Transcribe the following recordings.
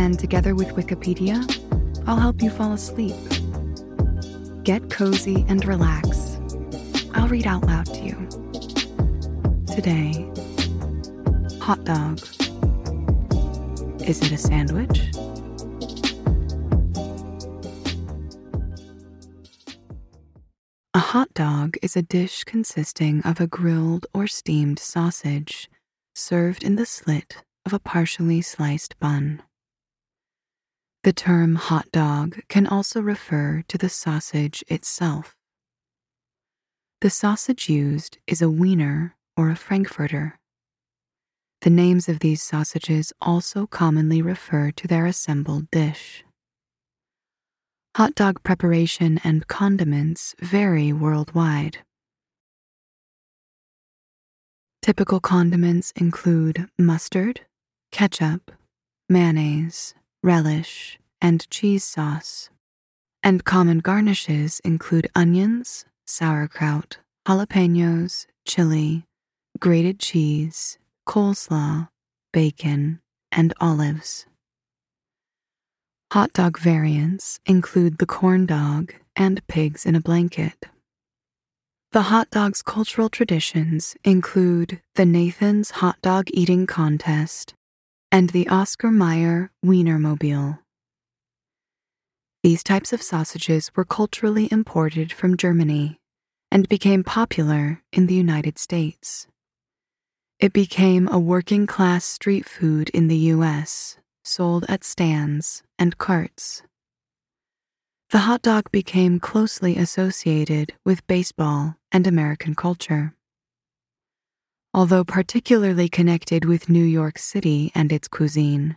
and together with Wikipedia, I'll help you fall asleep. Get cozy and relax. I'll read out loud to you. Today, hot dog. Is it a sandwich? A hot dog is a dish consisting of a grilled or steamed sausage served in the slit of a partially sliced bun. The term hot dog can also refer to the sausage itself. The sausage used is a wiener or a frankfurter. The names of these sausages also commonly refer to their assembled dish. Hot dog preparation and condiments vary worldwide. Typical condiments include mustard, ketchup, mayonnaise, relish, and cheese sauce. And common garnishes include onions, sauerkraut, jalapenos, chili, grated cheese, coleslaw, bacon, and olives. Hot dog variants include the corn dog and pigs in a blanket. The hot dog's cultural traditions include the Nathan's Hot Dog Eating Contest and the Oscar Mayer Wienermobile. These types of sausages were culturally imported from Germany and became popular in the United States. It became a working class street food in the US, sold at stands and carts. The hot dog became closely associated with baseball and American culture. Although particularly connected with New York City and its cuisine,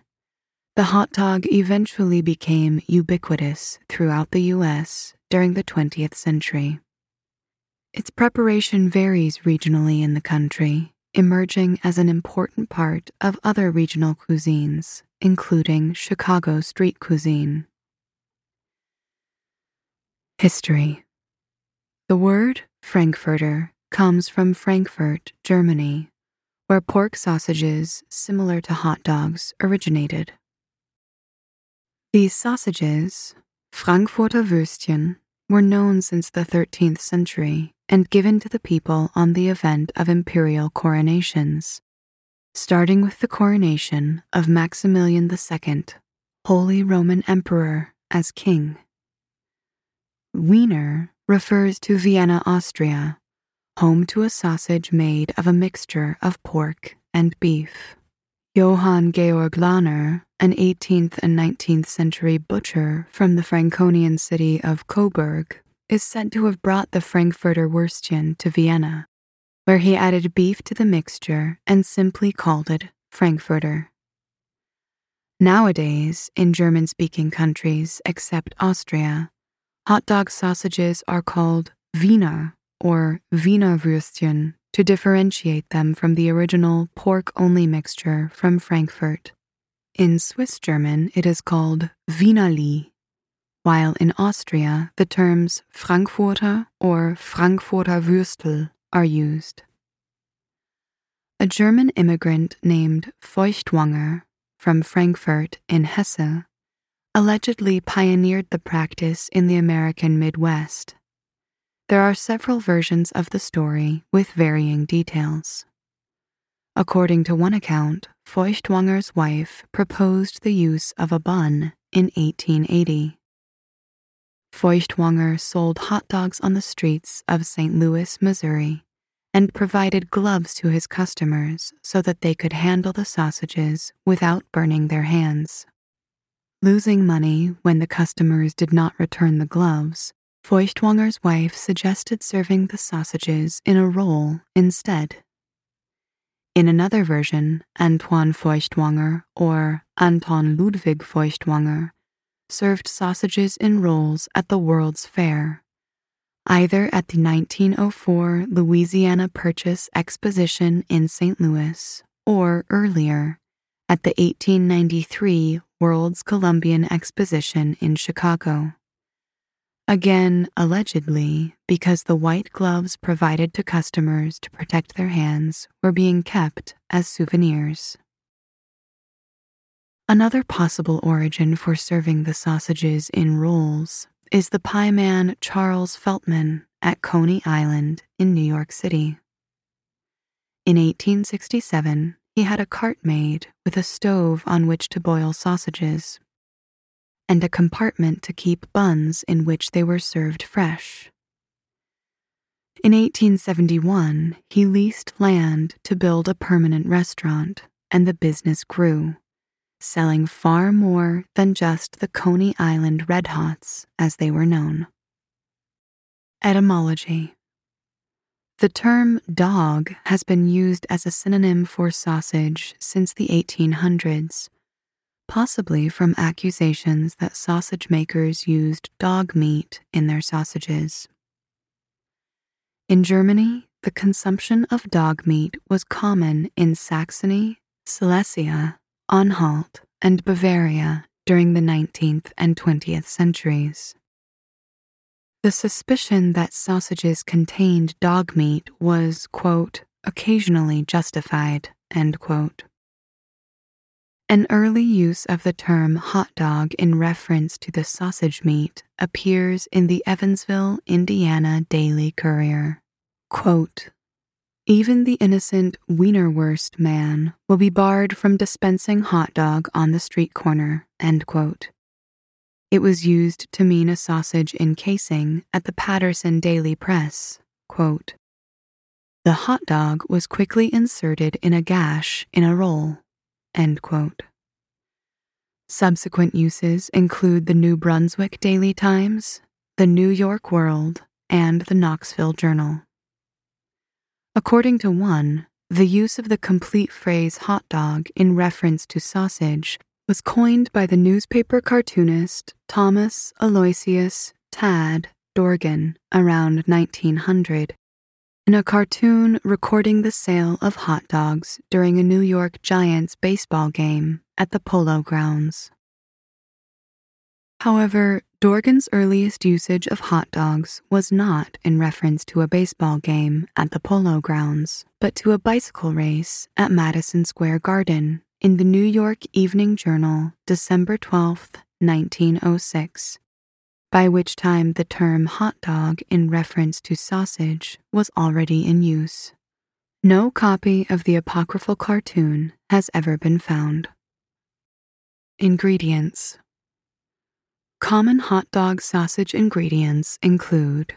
the hot dog eventually became ubiquitous throughout the U.S. during the 20th century. Its preparation varies regionally in the country, emerging as an important part of other regional cuisines, including Chicago street cuisine. History The word Frankfurter comes from Frankfurt, Germany, where pork sausages similar to hot dogs originated. These sausages, Frankfurter Würstchen, were known since the 13th century and given to the people on the event of imperial coronations, starting with the coronation of Maximilian II, Holy Roman Emperor, as king. Wiener refers to Vienna, Austria, home to a sausage made of a mixture of pork and beef. Johann Georg Lahner, an 18th and 19th century butcher from the Franconian city of Coburg, is said to have brought the Frankfurter Würstchen to Vienna, where he added beef to the mixture and simply called it Frankfurter. Nowadays, in German speaking countries except Austria, hot dog sausages are called Wiener or Wiener Würstchen to differentiate them from the original pork only mixture from Frankfurt. In Swiss German, it is called Wienerli, while in Austria, the terms Frankfurter or Frankfurter Würstel are used. A German immigrant named Feuchtwanger from Frankfurt in Hesse allegedly pioneered the practice in the American Midwest there are several versions of the story with varying details. According to one account, Feuchtwanger's wife proposed the use of a bun in 1880. Feuchtwanger sold hot dogs on the streets of St. Louis, Missouri, and provided gloves to his customers so that they could handle the sausages without burning their hands. Losing money when the customers did not return the gloves, Feuchtwanger's wife suggested serving the sausages in a roll instead. In another version, Antoine Feuchtwanger, or Anton Ludwig Feuchtwanger, served sausages in rolls at the World's Fair, either at the 1904 Louisiana Purchase Exposition in St. Louis or earlier at the 1893 World's Columbian Exposition in Chicago. Again, allegedly, because the white gloves provided to customers to protect their hands were being kept as souvenirs. Another possible origin for serving the sausages in rolls is the pieman Charles Feltman at Coney Island in New York City. In 1867, he had a cart made with a stove on which to boil sausages and a compartment to keep buns in which they were served fresh. In 1871, he leased land to build a permanent restaurant, and the business grew, selling far more than just the Coney Island Red Hots as they were known. Etymology The term dog has been used as a synonym for sausage since the 1800s possibly from accusations that sausage makers used dog meat in their sausages. In Germany, the consumption of dog meat was common in Saxony, Silesia, Anhalt, and Bavaria during the 19th and 20th centuries. The suspicion that sausages contained dog meat was, quote, occasionally justified, end quote. An early use of the term hot dog in reference to the sausage meat appears in the Evansville, Indiana Daily Courier. Quote, even the innocent Wienerwurst man will be barred from dispensing hot dog on the street corner. It was used to mean a sausage encasing at the Paterson Daily Press. Quote, the hot dog was quickly inserted in a gash in a roll. Subsequent uses include the New Brunswick Daily Times, the New York World, and the Knoxville Journal. According to one, the use of the complete phrase hot dog in reference to sausage was coined by the newspaper cartoonist Thomas Aloysius Tad Dorgan around 1900 in a cartoon recording the sale of hot dogs during a New York Giants baseball game at the Polo Grounds. However, Dorgan's earliest usage of hot dogs was not in reference to a baseball game at the Polo Grounds, but to a bicycle race at Madison Square Garden in the New York Evening Journal, December 12, 1906 by which time the term hot dog in reference to sausage was already in use. No copy of the apocryphal cartoon has ever been found. Ingredients Common hot dog sausage ingredients include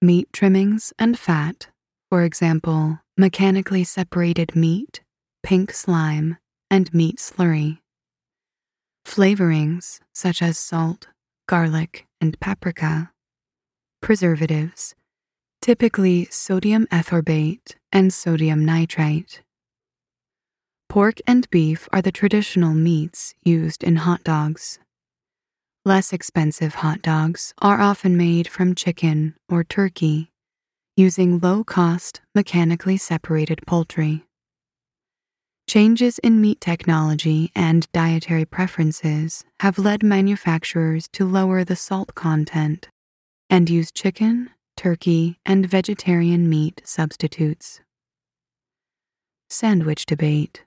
meat trimmings and fat, for example, mechanically separated meat, pink slime, and meat slurry. Flavorings such as salt, garlic, and paprika. Preservatives, typically sodium erythorbate and sodium nitrite. Pork and beef are the traditional meats used in hot dogs. Less expensive hot dogs are often made from chicken or turkey, using low cost, mechanically separated poultry. Changes in meat technology and dietary preferences have led manufacturers to lower the salt content and use chicken, turkey, and vegetarian meat substitutes. Sandwich debate.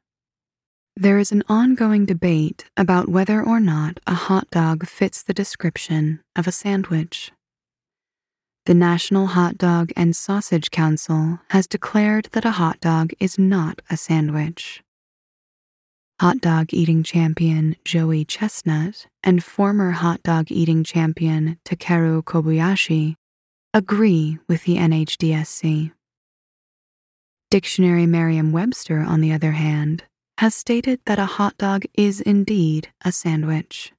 There is an ongoing debate about whether or not a hot dog fits the description of a sandwich. The National Hot Dog and Sausage Council has declared that a hot dog is not a sandwich hot dog eating champion Joey Chestnut and former hot dog eating champion Takeru Kobayashi agree with the NHDSC. Dictionary Merriam Webster, on the other hand, has stated that a hot dog is indeed a sandwich.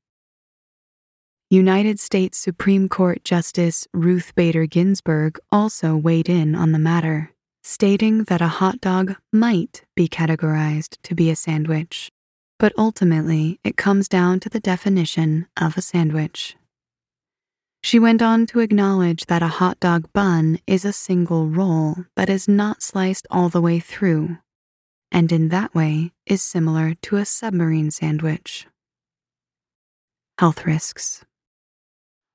United States Supreme Court Justice Ruth Bader Ginsburg also weighed in on the matter, stating that a hot dog might be categorized to be a sandwich, but ultimately it comes down to the definition of a sandwich. She went on to acknowledge that a hot dog bun is a single roll that is not sliced all the way through, and in that way is similar to a submarine sandwich. Health risks.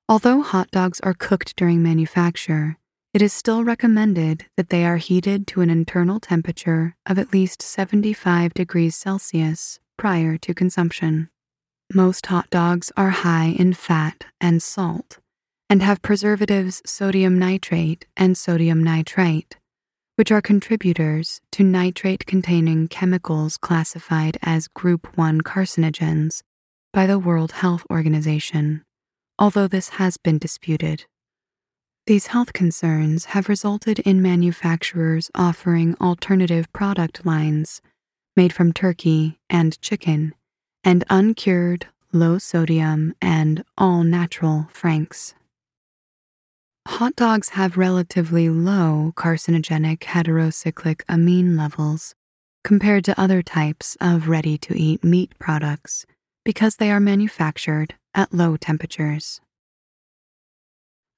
Although hot dogs are cooked during manufacture, it is still recommended that they are heated to an internal temperature of at least 75 degrees Celsius prior to consumption. Most hot dogs are high in fat and salt and have preservatives sodium nitrate and sodium nitrite, which are contributors to nitrate containing chemicals classified as Group 1 carcinogens by the World Health Organization although this has been disputed. These health concerns have resulted in manufacturers offering alternative product lines made from turkey and chicken and uncured, low sodium, and all natural franks. Hot dogs have relatively low carcinogenic heterocyclic amine levels compared to other types of ready to eat meat products because they are manufactured at low temperatures.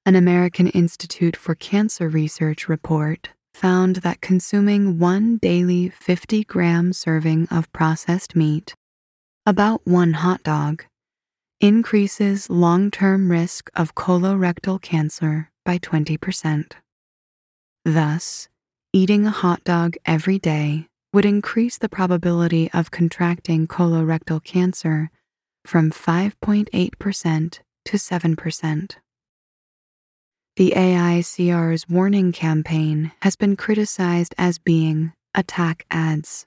An American Institute for Cancer Research report found that consuming one daily 50 gram serving of processed meat, about one hot dog, increases long term risk of colorectal cancer by 20%. Thus, eating a hot dog every day would increase the probability of contracting colorectal cancer from 5.8% to 7%. The AICR's warning campaign has been criticized as being attack ads.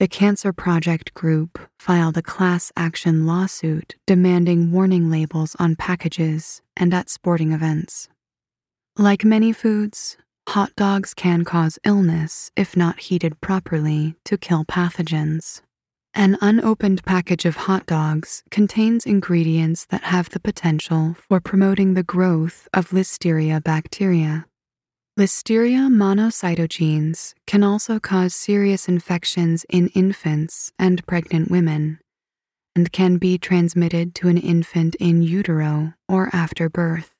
The Cancer Project Group filed a class action lawsuit demanding warning labels on packages and at sporting events. Like many foods, hot dogs can cause illness if not heated properly to kill pathogens. An unopened package of hot dogs contains ingredients that have the potential for promoting the growth of Listeria bacteria. Listeria monocytogenes can also cause serious infections in infants and pregnant women, and can be transmitted to an infant in utero or after birth.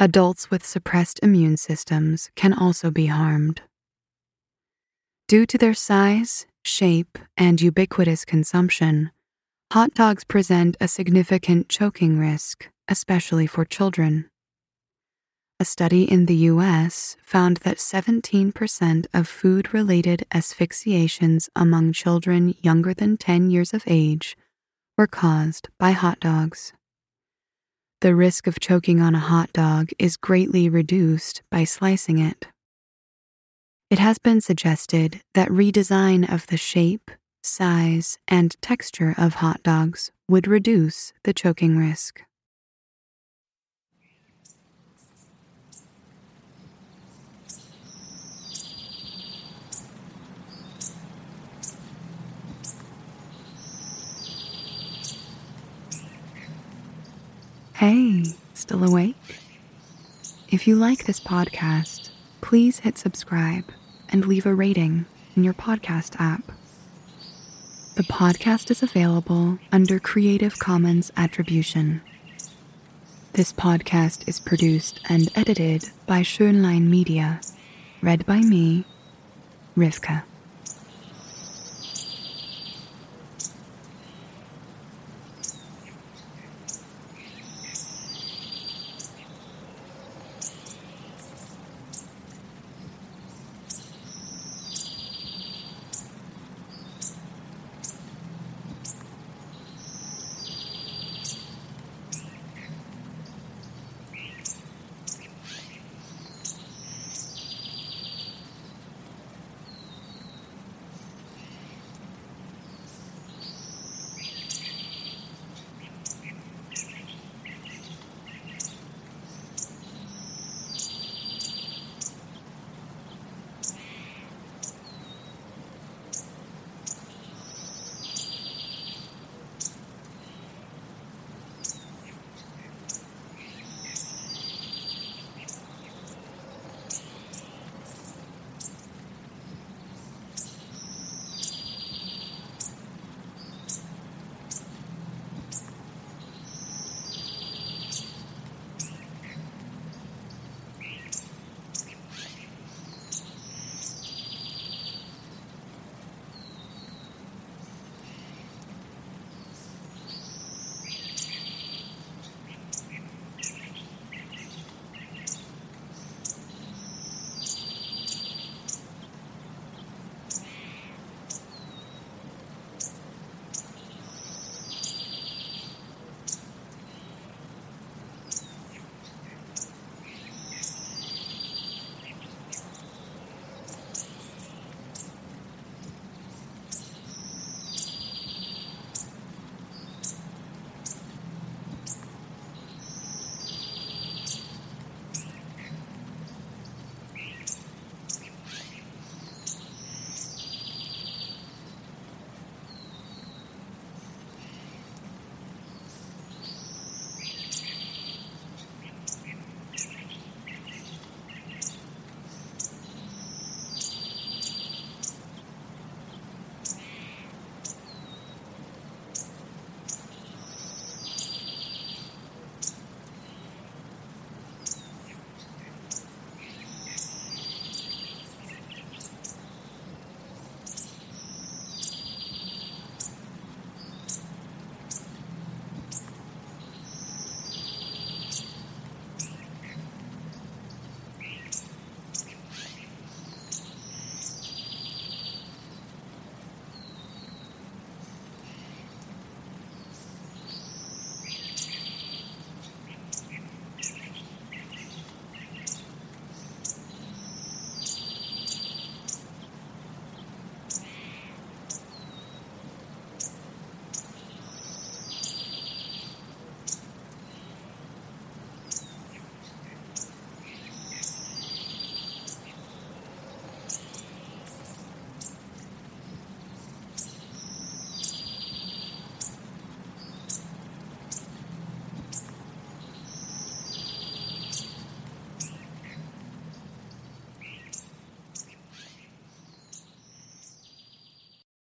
Adults with suppressed immune systems can also be harmed. Due to their size, shape, and ubiquitous consumption, hot dogs present a significant choking risk, especially for children. A study in the US found that 17% of food related asphyxiations among children younger than 10 years of age were caused by hot dogs. The risk of choking on a hot dog is greatly reduced by slicing it. It has been suggested that redesign of the shape, size, and texture of hot dogs would reduce the choking risk. Hey, still awake? If you like this podcast, please hit subscribe and leave a rating in your podcast app. The podcast is available under Creative Commons Attribution. This podcast is produced and edited by Schønlein Media, read by me, Rivka.